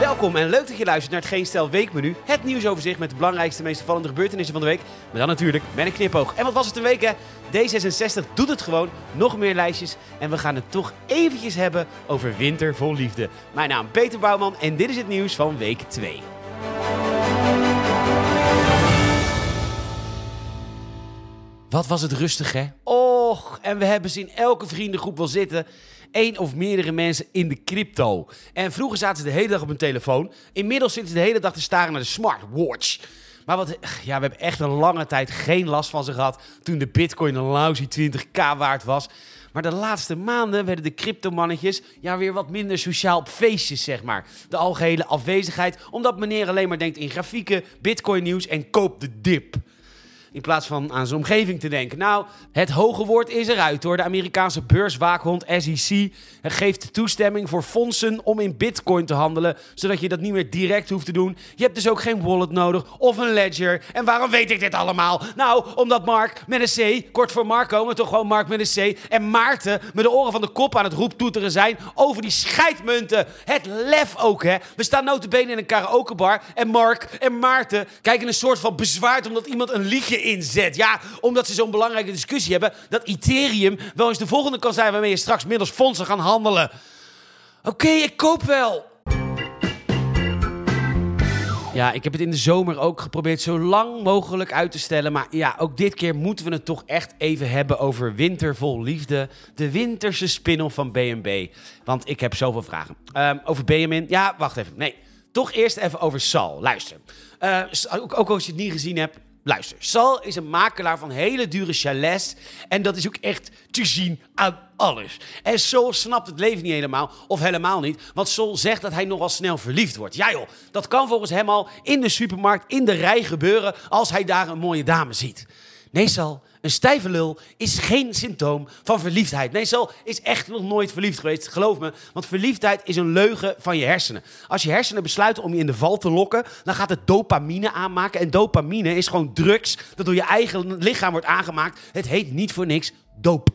Welkom en leuk dat je luistert naar het Geen Stel Weekmenu. Het nieuwsoverzicht met de belangrijkste, meest opvallende gebeurtenissen van de week. Maar dan natuurlijk met een knipoog. En wat was het een week hè? D66 doet het gewoon. Nog meer lijstjes. En we gaan het toch eventjes hebben over winter vol liefde. Mijn naam Peter Bouwman en dit is het nieuws van week 2. Wat was het rustig, hè? Och, en we hebben ze in elke vriendengroep wel zitten. Eén of meerdere mensen in de crypto. En vroeger zaten ze de hele dag op hun telefoon. Inmiddels zitten ze de hele dag te staren naar de smartwatch. Maar wat, ja, we hebben echt een lange tijd geen last van ze gehad. Toen de bitcoin een lousy 20k waard was. Maar de laatste maanden werden de cryptomannetjes ja, weer wat minder sociaal op feestjes, zeg maar. De algehele afwezigheid, omdat meneer alleen maar denkt in grafieken, bitcoin nieuws en koop de dip. In plaats van aan zijn omgeving te denken. Nou, het hoge woord is eruit hoor. De Amerikaanse beurswaakhond SEC geeft toestemming voor fondsen om in bitcoin te handelen. Zodat je dat niet meer direct hoeft te doen. Je hebt dus ook geen wallet nodig of een ledger. En waarom weet ik dit allemaal? Nou, omdat Mark met een C, kort voor Marco, maar toch gewoon Mark met een C. En Maarten met de oren van de kop aan het roeptoeteren zijn over die scheidmunten. Het lef ook hè. We staan notabene in een karaokebar. En Mark en Maarten kijken een soort van bezwaard omdat iemand een liedje inzet. Ja, omdat ze zo'n belangrijke discussie hebben dat Ethereum wel eens de volgende kan zijn waarmee je straks middels fondsen gaan handelen. Oké, ik koop wel. Ja, ik heb het in de zomer ook geprobeerd zo lang mogelijk uit te stellen. Maar ja, ook dit keer moeten we het toch echt even hebben over Winter vol Liefde. De winterse spin-off van B&B. Want ik heb zoveel vragen. Ehm, over Benjamin. Ja, wacht even. Nee, toch eerst even over Sal. Luister. Uh, ook, ook als je het niet gezien hebt, Luister, Sal is een makelaar van hele dure chalets. En dat is ook echt te zien aan alles. En Sol snapt het leven niet helemaal, of helemaal niet. Want Sol zegt dat hij nogal snel verliefd wordt. Ja joh, dat kan volgens hem al in de supermarkt, in de rij gebeuren... als hij daar een mooie dame ziet. Nee, Sal, een stijve lul is geen symptoom van verliefdheid. Nee, Sal is echt nog nooit verliefd geweest, geloof me. Want verliefdheid is een leugen van je hersenen. Als je hersenen besluiten om je in de val te lokken, dan gaat het dopamine aanmaken. En dopamine is gewoon drugs dat door je eigen lichaam wordt aangemaakt. Het heet niet voor niks doop.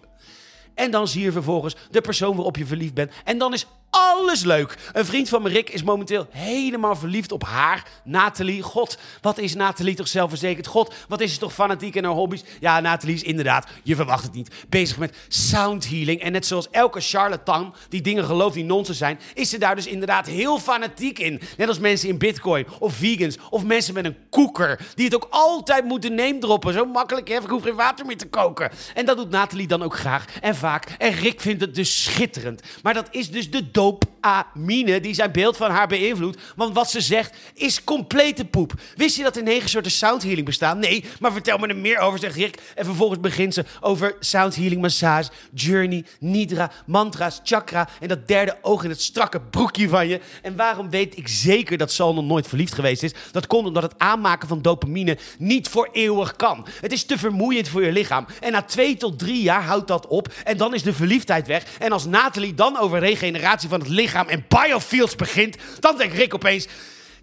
En dan zie je vervolgens de persoon waarop je verliefd bent. En dan is alles leuk. Een vriend van me, Rick, is momenteel helemaal verliefd op haar, Nathalie. God, wat is Nathalie toch zelfverzekerd? God, wat is ze toch fanatiek in haar hobby's? Ja, Nathalie is inderdaad, je verwacht het niet, bezig met sound healing. En net zoals elke charlatan die dingen gelooft die nonsens zijn, is ze daar dus inderdaad heel fanatiek in. Net als mensen in bitcoin, of vegans, of mensen met een koeker, die het ook altijd moeten neemdroppen. Zo makkelijk, hè? ik hoef geen water meer te koken. En dat doet Nathalie dan ook graag en vaak. En Rick vindt het dus schitterend. Maar dat is dus de scope. Dopamine die zijn beeld van haar beïnvloedt. Want wat ze zegt is complete poep. Wist je dat er negen soorten sound healing bestaan? Nee, maar vertel me er meer over, zegt Rick. En vervolgens begint ze over sound healing, massage, journey, nidra, mantra's, chakra en dat derde oog in het strakke broekje van je. En waarom weet ik zeker dat Sal nooit verliefd geweest is? Dat komt omdat het aanmaken van dopamine niet voor eeuwig kan. Het is te vermoeiend voor je lichaam. En na twee tot drie jaar houdt dat op. En dan is de verliefdheid weg. En als Nathalie dan over regeneratie van het lichaam en biofields begint, dan denkt Rick opeens...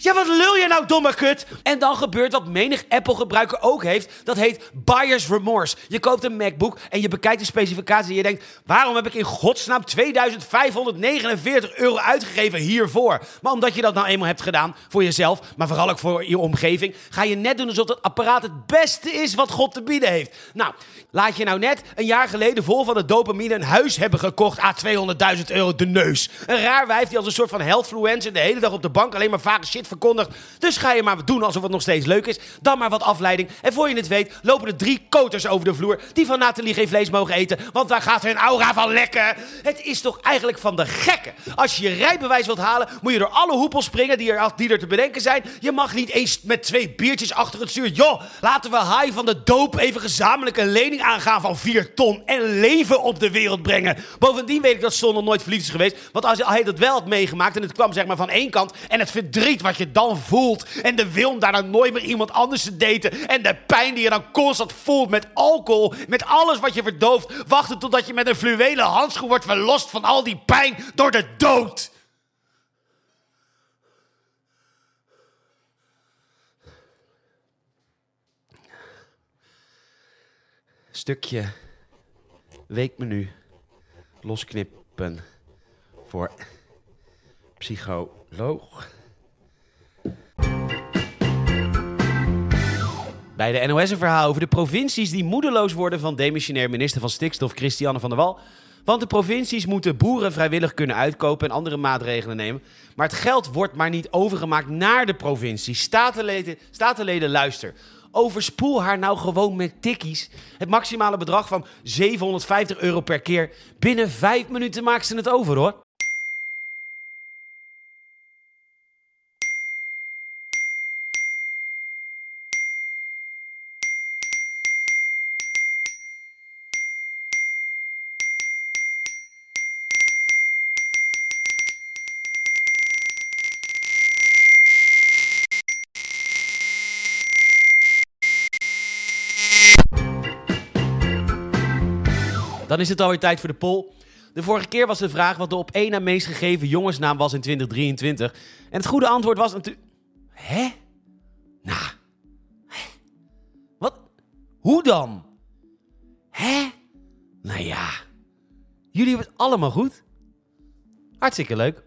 Ja, wat lul je nou, domme kut? En dan gebeurt wat menig Apple-gebruiker ook heeft. Dat heet buyer's remorse. Je koopt een MacBook en je bekijkt de specificatie en je denkt... waarom heb ik in godsnaam 2549 euro uitgegeven hiervoor? Maar omdat je dat nou eenmaal hebt gedaan voor jezelf, maar vooral ook voor je omgeving... ga je net doen alsof het apparaat het beste is wat God te bieden heeft. Nou, laat je nou net een jaar geleden vol van de dopamine een huis hebben gekocht... à 200.000 euro de neus. Een raar wijf die als een soort van healthfluencer de hele dag op de bank alleen maar vage shit verkondigd. Dus ga je maar doen alsof het nog steeds leuk is. Dan maar wat afleiding. En voor je het weet lopen er drie koters over de vloer die van Nathalie geen vlees mogen eten. Want daar gaat hun aura van lekken. Het is toch eigenlijk van de gekken. Als je je rijbewijs wilt halen, moet je door alle hoepels springen die er, die er te bedenken zijn. Je mag niet eens met twee biertjes achter het stuur. Joh, laten we Hai van de doop even gezamenlijk een lening aangaan van 4 ton. En leven op de wereld brengen. Bovendien weet ik dat Son nog nooit verliefd is geweest. Want als hij dat wel had meegemaakt en het kwam zeg maar van één kant. En het verdriet wat je dan voelt. En de wil om daar dan nooit meer iemand anders te daten. En de pijn die je dan constant voelt met alcohol. Met alles wat je verdooft. Wachten totdat je met een fluwelen handschoen wordt verlost van al die pijn door de dood. Stukje weekmenu losknippen voor psycholoog. Bij de NOS een verhaal over de provincies die moedeloos worden van demissionair minister van Stikstof Christiane van der Wal. Want de provincies moeten boeren vrijwillig kunnen uitkopen en andere maatregelen nemen. Maar het geld wordt maar niet overgemaakt naar de provincies. Statenleden, statenleden luister. Overspoel haar nou gewoon met tikkies. Het maximale bedrag van 750 euro per keer. Binnen vijf minuten maakt ze het over hoor. Dan is het alweer tijd voor de poll. De vorige keer was de vraag wat de op één na meest gegeven jongensnaam was in 2023. En het goede antwoord was natuurlijk... Hè? Nou. Wat? Hoe dan? Hè? Nou ja. Jullie hebben het allemaal goed. Hartstikke leuk.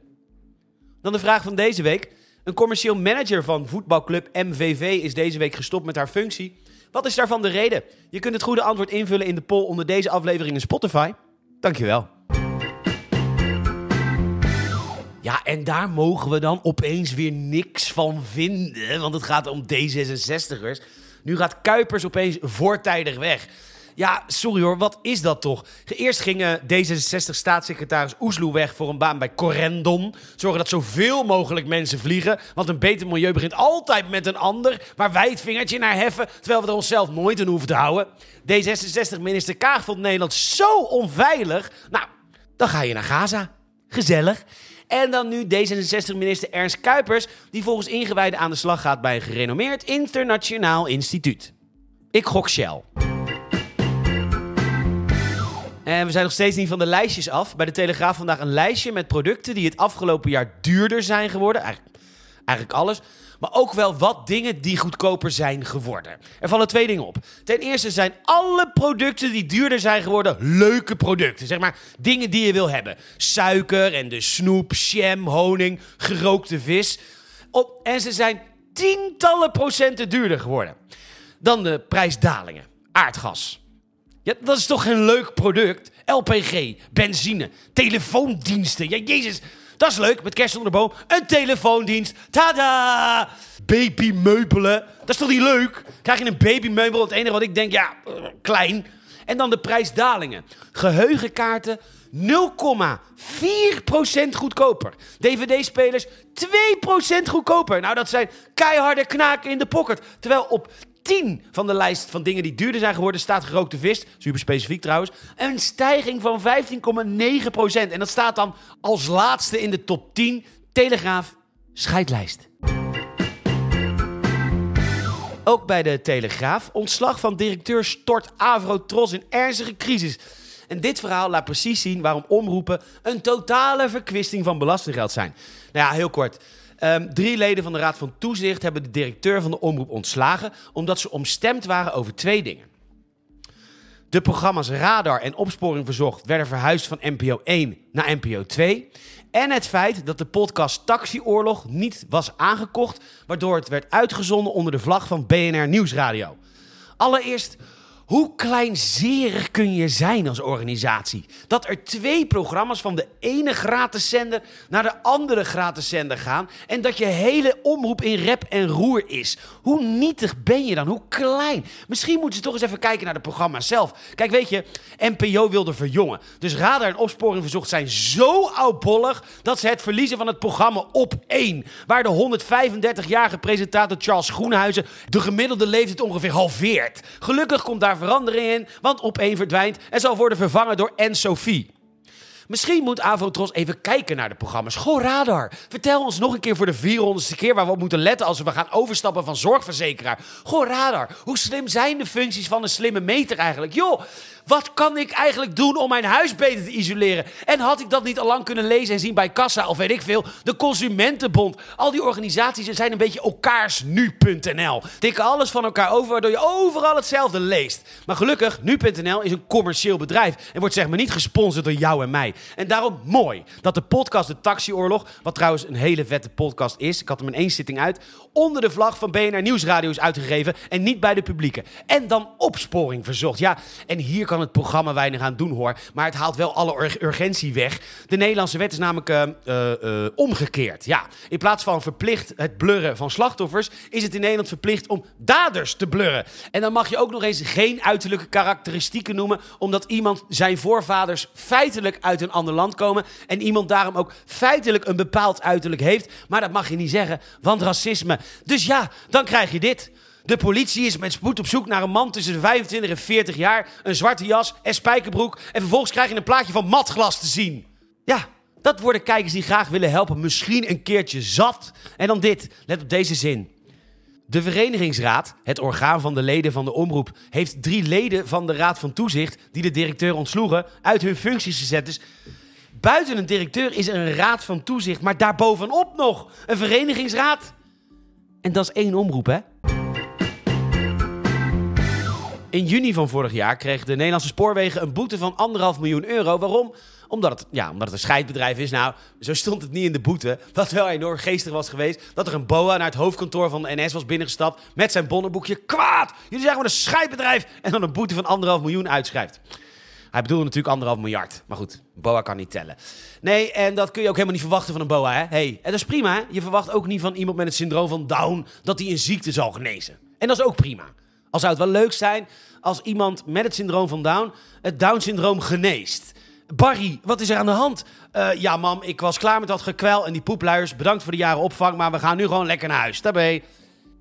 Dan de vraag van deze week. Een commercieel manager van voetbalclub MVV is deze week gestopt met haar functie. Wat is daarvan de reden? Je kunt het goede antwoord invullen in de poll onder deze aflevering in Spotify. Dankjewel. Ja, en daar mogen we dan opeens weer niks van vinden, want het gaat om D66'ers. Nu gaat Kuipers opeens voortijdig weg. Ja, sorry hoor, wat is dat toch? Eerst ging D66-staatssecretaris Oesloe weg voor een baan bij Corendon. Zorgen dat zoveel mogelijk mensen vliegen. Want een beter milieu begint altijd met een ander. Waar wij het vingertje naar heffen, terwijl we er onszelf nooit in hoeven te houden. D66-minister Kaag vond Nederland zo onveilig. Nou, dan ga je naar Gaza. Gezellig. En dan nu D66-minister Ernst Kuipers, die volgens ingewijden aan de slag gaat bij een gerenommeerd internationaal instituut. Ik gok Shell. En we zijn nog steeds niet van de lijstjes af. Bij de Telegraaf vandaag een lijstje met producten die het afgelopen jaar duurder zijn geworden. Eigenlijk, eigenlijk alles. Maar ook wel wat dingen die goedkoper zijn geworden. Er vallen twee dingen op. Ten eerste zijn alle producten die duurder zijn geworden leuke producten. Zeg maar dingen die je wil hebben. Suiker en de snoep, jam, honing, gerookte vis. Op, en ze zijn tientallen procenten duurder geworden. Dan de prijsdalingen. Aardgas. Ja, dat is toch geen leuk product? LPG, benzine, telefoondiensten. Ja, jezus, dat is leuk met kerst onder de boom. Een telefoondienst. Tada! Babymeubelen. Dat is toch niet leuk? Krijg je een babymeubel? Het enige wat ik denk, ja, uh, klein. En dan de prijsdalingen. Geheugenkaarten 0,4% goedkoper. DVD-spelers 2% goedkoper. Nou, dat zijn keiharde knaken in de pocket. Terwijl op 10 van de lijst van dingen die duurder zijn geworden staat gerookte vis. Super specifiek trouwens. Een stijging van 15,9%. En dat staat dan als laatste in de top 10 Telegraaf scheidlijst. Ook bij de Telegraaf. Ontslag van directeur stort Avrotros in ernstige crisis. En dit verhaal laat precies zien waarom omroepen een totale verkwisting van belastinggeld zijn. Nou ja, heel kort. Um, drie leden van de Raad van Toezicht hebben de directeur van de omroep ontslagen omdat ze omstemd waren over twee dingen. De programma's Radar en Opsporing Verzocht werden verhuisd van NPO 1 naar NPO 2. En het feit dat de podcast Taxioorlog niet was aangekocht, waardoor het werd uitgezonden onder de vlag van BNR Nieuwsradio. Allereerst, hoe kleinzerig kun je zijn als organisatie? Dat er twee programma's van de ene gratis zender naar de andere gratis zender gaan en dat je hele omroep in rep en roer is. Hoe nietig ben je dan? Hoe klein? Misschien moeten ze toch eens even kijken naar de programma's zelf. Kijk, weet je, NPO wilde verjongen. Dus Radar en Opsporing Verzocht zijn zo oudbollig dat ze het verliezen van het programma op één. Waar de 135-jarige presentator Charles Groenhuizen de gemiddelde leeftijd ongeveer halveert. Gelukkig komt daar verandering in, want op verdwijnt en zal worden vervangen door N-Sophie. Misschien moet Avotros even kijken naar de programma's. Goh, Radar, vertel ons nog een keer voor de 400ste keer waar we op moeten letten als we gaan overstappen van zorgverzekeraar. Goh, Radar, hoe slim zijn de functies van een slimme meter eigenlijk? Joh, Wat kan ik eigenlijk doen om mijn huis beter te isoleren? En had ik dat niet al lang kunnen lezen en zien bij Kassa of weet ik veel, de Consumentenbond. Al die organisaties zijn een beetje elkaarsnu.nl. Tikken alles van elkaar over, waardoor je overal hetzelfde leest. Maar gelukkig, nu.nl is een commercieel bedrijf en wordt zeg maar niet gesponsord door jou en mij. En daarom mooi dat de podcast De Taxioorlog, wat trouwens een hele vette podcast is, ik had hem in één zitting uit, onder de vlag van BNR Nieuwsradio is uitgegeven en niet bij de publieke. En dan opsporing verzocht. Ja, en hier kan het programma weinig aan doen hoor, maar het haalt wel alle urgentie weg. De Nederlandse wet is namelijk uh, uh, omgekeerd. Ja, in plaats van verplicht het blurren van slachtoffers, is het in Nederland verplicht om daders te blurren. En dan mag je ook nog eens geen uiterlijke karakteristieken noemen, omdat iemand zijn voorvaders feitelijk uit een ander land komen en iemand daarom ook feitelijk een bepaald uiterlijk heeft. Maar dat mag je niet zeggen, want racisme. Dus ja, dan krijg je dit. De politie is met spoed op zoek naar een man tussen de 25 en 40 jaar, een zwarte jas en spijkerbroek. En vervolgens krijg je een plaatje van matglas te zien. Ja, dat worden kijkers die graag willen helpen misschien een keertje zat. En dan dit, let op deze zin. De Verenigingsraad, het orgaan van de leden van de omroep, heeft drie leden van de Raad van Toezicht, die de directeur ontsloegen, uit hun functies gezet. Dus buiten een directeur is er een Raad van Toezicht, maar daarbovenop nog een Verenigingsraad. En dat is één omroep, hè? In juni van vorig jaar kreeg de Nederlandse Spoorwegen een boete van anderhalf miljoen euro. Waarom? Omdat het, ja, omdat het een scheidbedrijf is. Nou, zo stond het niet in de boete. Wat wel enorm geestig was geweest. Dat er een boa naar het hoofdkantoor van de NS was binnengestapt. Met zijn bonnenboekje. Kwaad! Jullie zijn gewoon een scheidbedrijf. En dan een boete van anderhalf miljoen uitschrijft. Hij bedoelde natuurlijk anderhalf miljard. Maar goed, boa kan niet tellen. Nee, en dat kun je ook helemaal niet verwachten van een boa. Hè? Hey, en dat is prima. Hè? Je verwacht ook niet van iemand met het syndroom van Down dat hij een ziekte zal genezen. En dat is ook prima. Al zou het wel leuk zijn als iemand met het syndroom van Down het Down-syndroom geneest. Barry, wat is er aan de hand? Uh, ja, mam, ik was klaar met dat gekwel en die poepluiers. Bedankt voor de jaren opvang, maar we gaan nu gewoon lekker naar huis. Daarbij.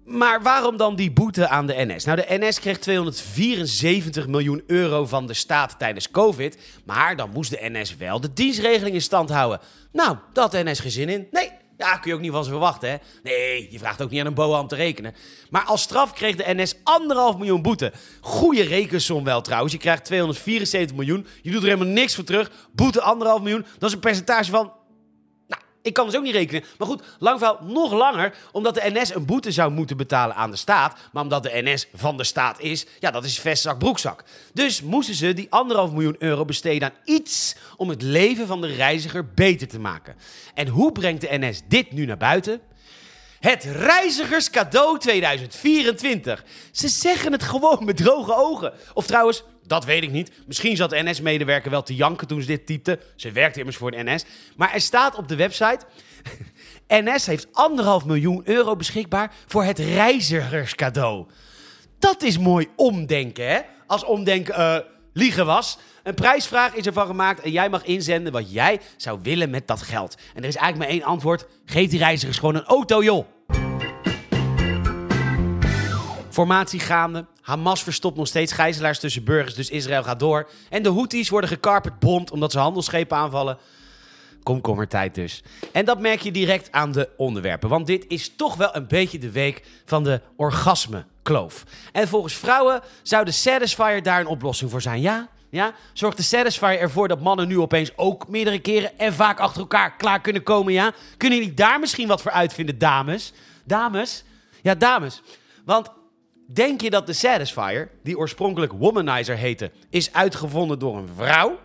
Maar waarom dan die boete aan de NS? Nou, de NS kreeg 274 miljoen euro van de staat tijdens COVID. Maar dan moest de NS wel de dienstregeling in stand houden. Nou, dat had NS geen zin in. Nee, ja, kun je ook niet van ze verwachten, hè? Nee, je vraagt ook niet aan een boa om te rekenen. Maar als straf kreeg de NS anderhalf miljoen boete. Goeie rekensom wel trouwens. Je krijgt 274 miljoen. Je doet er helemaal niks voor terug. Boete anderhalf miljoen. Dat is een percentage van ik kan dus ook niet rekenen. Maar goed, lang nog langer. Omdat de NS een boete zou moeten betalen aan de staat. Maar omdat de NS van de staat is, ja, dat is vestzak, broekzak. Dus moesten ze die anderhalf miljoen euro besteden aan iets om het leven van de reiziger beter te maken. En hoe brengt de NS dit nu naar buiten? Het reizigerscadeau 2024. Ze zeggen het gewoon met droge ogen. Of trouwens, dat weet ik niet. Misschien zat de NS-medewerker wel te janken toen ze dit typte. Ze werkte immers voor de NS. Maar er staat op de website... NS heeft anderhalf miljoen euro beschikbaar voor het reizigerscadeau. Dat is mooi omdenken, hè? Als omdenken uh, liegen was. Een prijsvraag is ervan gemaakt en jij mag inzenden wat jij zou willen met dat geld. En er is eigenlijk maar één antwoord. Geef die reizigers gewoon een auto, joh. Formatie gaande. Hamas verstopt nog steeds gijzelaars tussen burgers, dus Israël gaat door. En de Houthis worden gekarperd bond omdat ze handelsschepen aanvallen. Komkommertijd dus. En dat merk je direct aan de onderwerpen. Want dit is toch wel een beetje de week van de orgasme-kloof. En volgens vrouwen zou de Satisfier daar een oplossing voor zijn. Ja, ja? Zorgt de Satisfier ervoor dat mannen nu opeens ook meerdere keren en vaak achter elkaar klaar kunnen komen, ja? Kunnen jullie daar misschien wat voor uitvinden, dames? Dames? Ja, dames. Want denk je dat de Satisfier, die oorspronkelijk Womanizer heette, is uitgevonden door een vrouw?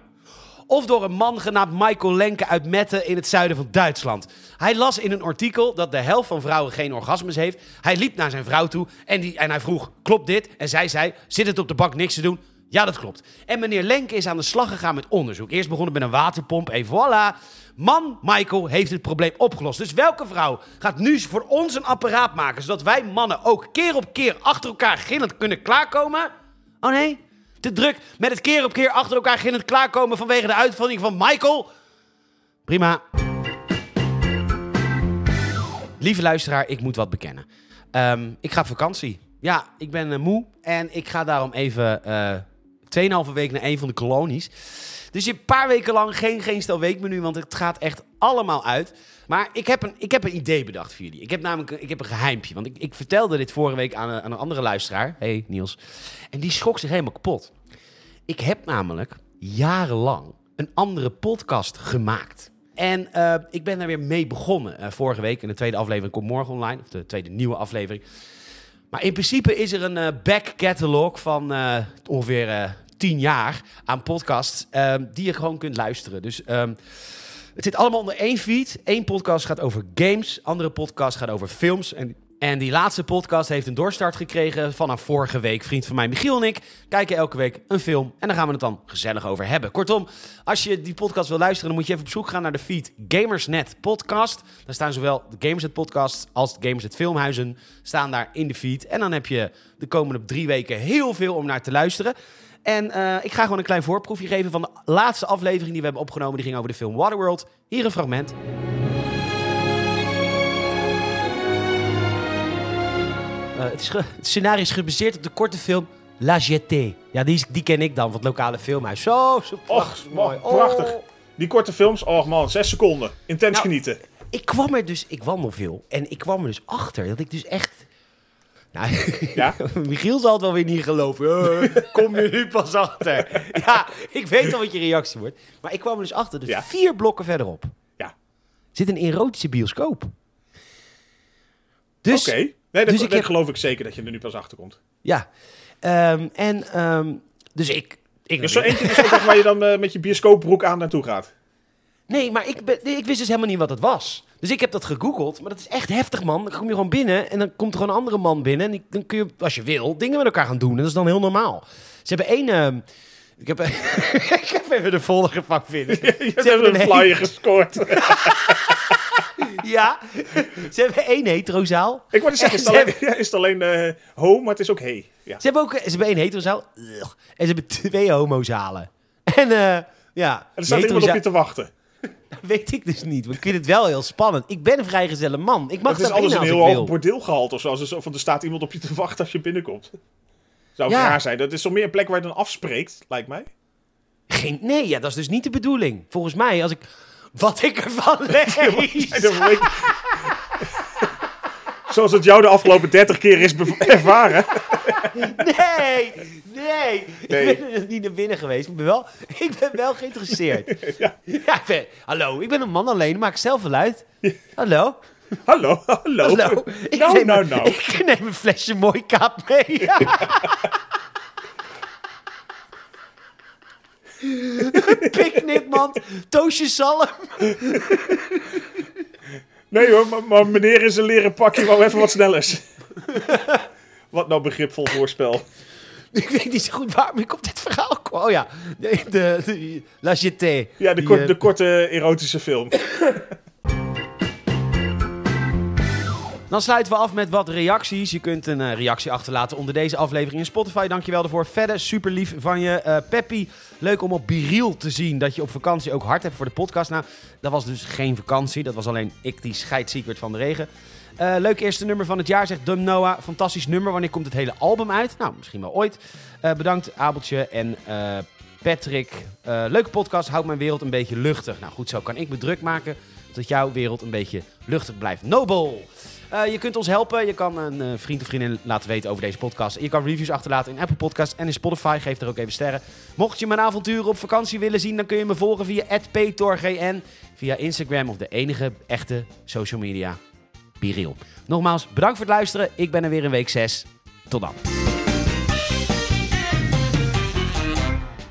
Of door een man genaamd Michael Lenke uit Metten in het zuiden van Duitsland. Hij las in een artikel dat de helft van vrouwen geen orgasmes heeft. Hij liep naar zijn vrouw toe en, die, en hij vroeg, klopt dit? En zij zei, zit het op de bank niks te doen? Ja, dat klopt. En meneer Lenke is aan de slag gegaan met onderzoek. Eerst begonnen met een waterpomp en voilà. Man, Michael, heeft het probleem opgelost. Dus welke vrouw gaat nu voor ons een apparaat maken... zodat wij mannen ook keer op keer achter elkaar gillend kunnen klaarkomen? Oh nee, te druk met het keer op keer achter elkaar gillend klaarkomen... vanwege de uitvinding van Michael? Prima. Lieve luisteraar, ik moet wat bekennen. Ehm, ik ga op vakantie. Ja, ik ben uh, moe en ik ga daarom even... Uh, 2,5 week naar een van de kolonies. Dus je een paar weken lang geen, geen stel weekmenu, want het gaat echt allemaal uit. Maar ik heb een, ik heb een idee bedacht voor jullie. Ik heb namelijk ik heb een geheimpje. Want ik, ik vertelde dit vorige week aan een, aan een andere luisteraar. hey, Niels. En die schrok zich helemaal kapot. Ik heb namelijk jarenlang een andere podcast gemaakt. En uh, ik ben daar weer mee begonnen. Uh, vorige week in de tweede aflevering komt morgen online. Of de tweede nieuwe aflevering. Maar in principe is er een uh, back catalog van ongeveer tien jaar aan podcasts. die je gewoon kunt luisteren. Dus um, het zit allemaal onder één feed. Eén podcast gaat over games. Andere podcast gaat over films. En en die laatste podcast heeft een doorstart gekregen vanaf vorige week. Vriend van mij, Michiel en ik, kijken elke week een film. En daar gaan we het dan gezellig over hebben. Kortom, als je die podcast wil luisteren, dan moet je even op zoek gaan naar de feed Gamersnet Podcast. Daar staan zowel de Gamersnet Podcast als de Gamersnet Filmhuizen staan daar in de feed. En dan heb je de komende drie weken heel veel om naar te luisteren. En uh, ik ga gewoon een klein voorproefje geven van de laatste aflevering die we hebben opgenomen. Die ging over de film Waterworld. Hier een fragment. Het, is het, scenario is gebaseerd op de korte film La Jetée. Ja, die, die ken ik dan van het lokale filmhuis. Zo, zo prachtig. Och, mooi. Prachtig. Oh. Die korte films, oh man, zes seconden. Intens nou, genieten. Ik kwam er dus, ik wandel veel. En ik kwam er dus achter dat ik dus echt... Nou, ja? Michiel zal het wel weer niet geloven. Uh, kom je nu pas achter? ja, ik weet al wat je reactie wordt. Maar ik kwam er dus achter, dus ja. vier blokken verderop. Ja. Zit een erotische bioscoop. Dus... Oké. Nee, dat, dus ik geloof ik zeker dat je er nu pas achter komt. Ja. Um, en um, dus ik... ik dus zo eentje is ook waar je dan uh, met je bioscoopbroek aan naartoe gaat. Nee, maar ik, ben, ik wist dus helemaal niet wat het was. Dus ik heb dat gegoogeld, maar dat is echt heftig, man. Dan kom je gewoon binnen en dan komt er gewoon een andere man binnen. En dan kun je, als je wil, dingen met elkaar gaan doen. En dat is dan heel normaal. Ze hebben één... Uh, ik heb, ik heb even de volgende gepakt vinden. je Ze hebben een flyer gescoord. ja, ze hebben één heterozaal. Ik wou zeggen, is het alleen, is het alleen uh, ho, maar het is ook he. Ja. Ze hebben ook ze hebben één heterozaal en ze hebben twee homozalen. En uh, ja. En er staat iemand op je te wachten. Dat weet ik dus niet. Maar ik vind het wel heel spannend. Ik ben een vrijgezelle man. Ik mag het is alles een heel hoog bordeelgehalte of zo. Er, van er staat iemand op je te wachten als je binnenkomt. Zou ja. raar zijn. Dat is toch meer een plek waar je dan afspreekt, lijkt mij. Geen, nee, ja, dat is dus niet de bedoeling. Volgens mij, als ik wat ik ervan lees. Zoals het jou de afgelopen 30 keer is ervaren. nee, nee, nee. Ik ben er niet naar binnen geweest. Ik ben wel, ik ben wel geïnteresseerd. ja. ja ik hallo, ik ben een man alleen, maak zelf wel uit. Hallo. Hallo, hallo. hallo. Ik, nou, neem, nou, nou. ik neem een flesje mooi kaap mee. Picknickmand, toosje zalm. nee hoor, maar, maar, meneer in zijn leren pakje wou even wat sneller is. wat nou begripvol voorspel. Ik weet niet zo goed waarom ik op dit verhaal kwam. Oh ja, de, de, de La Jetée. Ja, de, kort, de eh, korte erotische film. Dan sluiten we af met wat reacties. Je kunt een uh, reactie achterlaten onder deze aflevering in Spotify. Dankjewel daarvoor. Verder super lief van je. Uh, Peppy, leuk om op Biriel te zien dat je op vakantie ook hard hebt voor de podcast. Nou, dat was dus geen vakantie. Dat was alleen ik die scheidsecret van de regen. Uh, leuk eerste nummer van het jaar, zegt Dum Noah. Fantastisch nummer. Wanneer komt het hele album uit? Nou, misschien wel ooit. bedankt Abeltje en Patrick. leuke podcast. Houdt mijn wereld een beetje luchtig. Nou goed, zo kan ik me druk maken dat jouw wereld een beetje luchtig blijft. Nobel! Uh, je kunt ons helpen. Je kan een uh, vriend of vriendin laten weten over deze podcast. Je kan reviews achterlaten in Apple Podcasts en in Spotify. Geef er ook even sterren. Mocht je mijn avonturen op vakantie willen zien, dan kun je me volgen via @ptorgn, via Instagram of de enige echte social media, Biriel. Nogmaals, bedankt voor het luisteren. Ik ben er weer in week 6. Tot dan.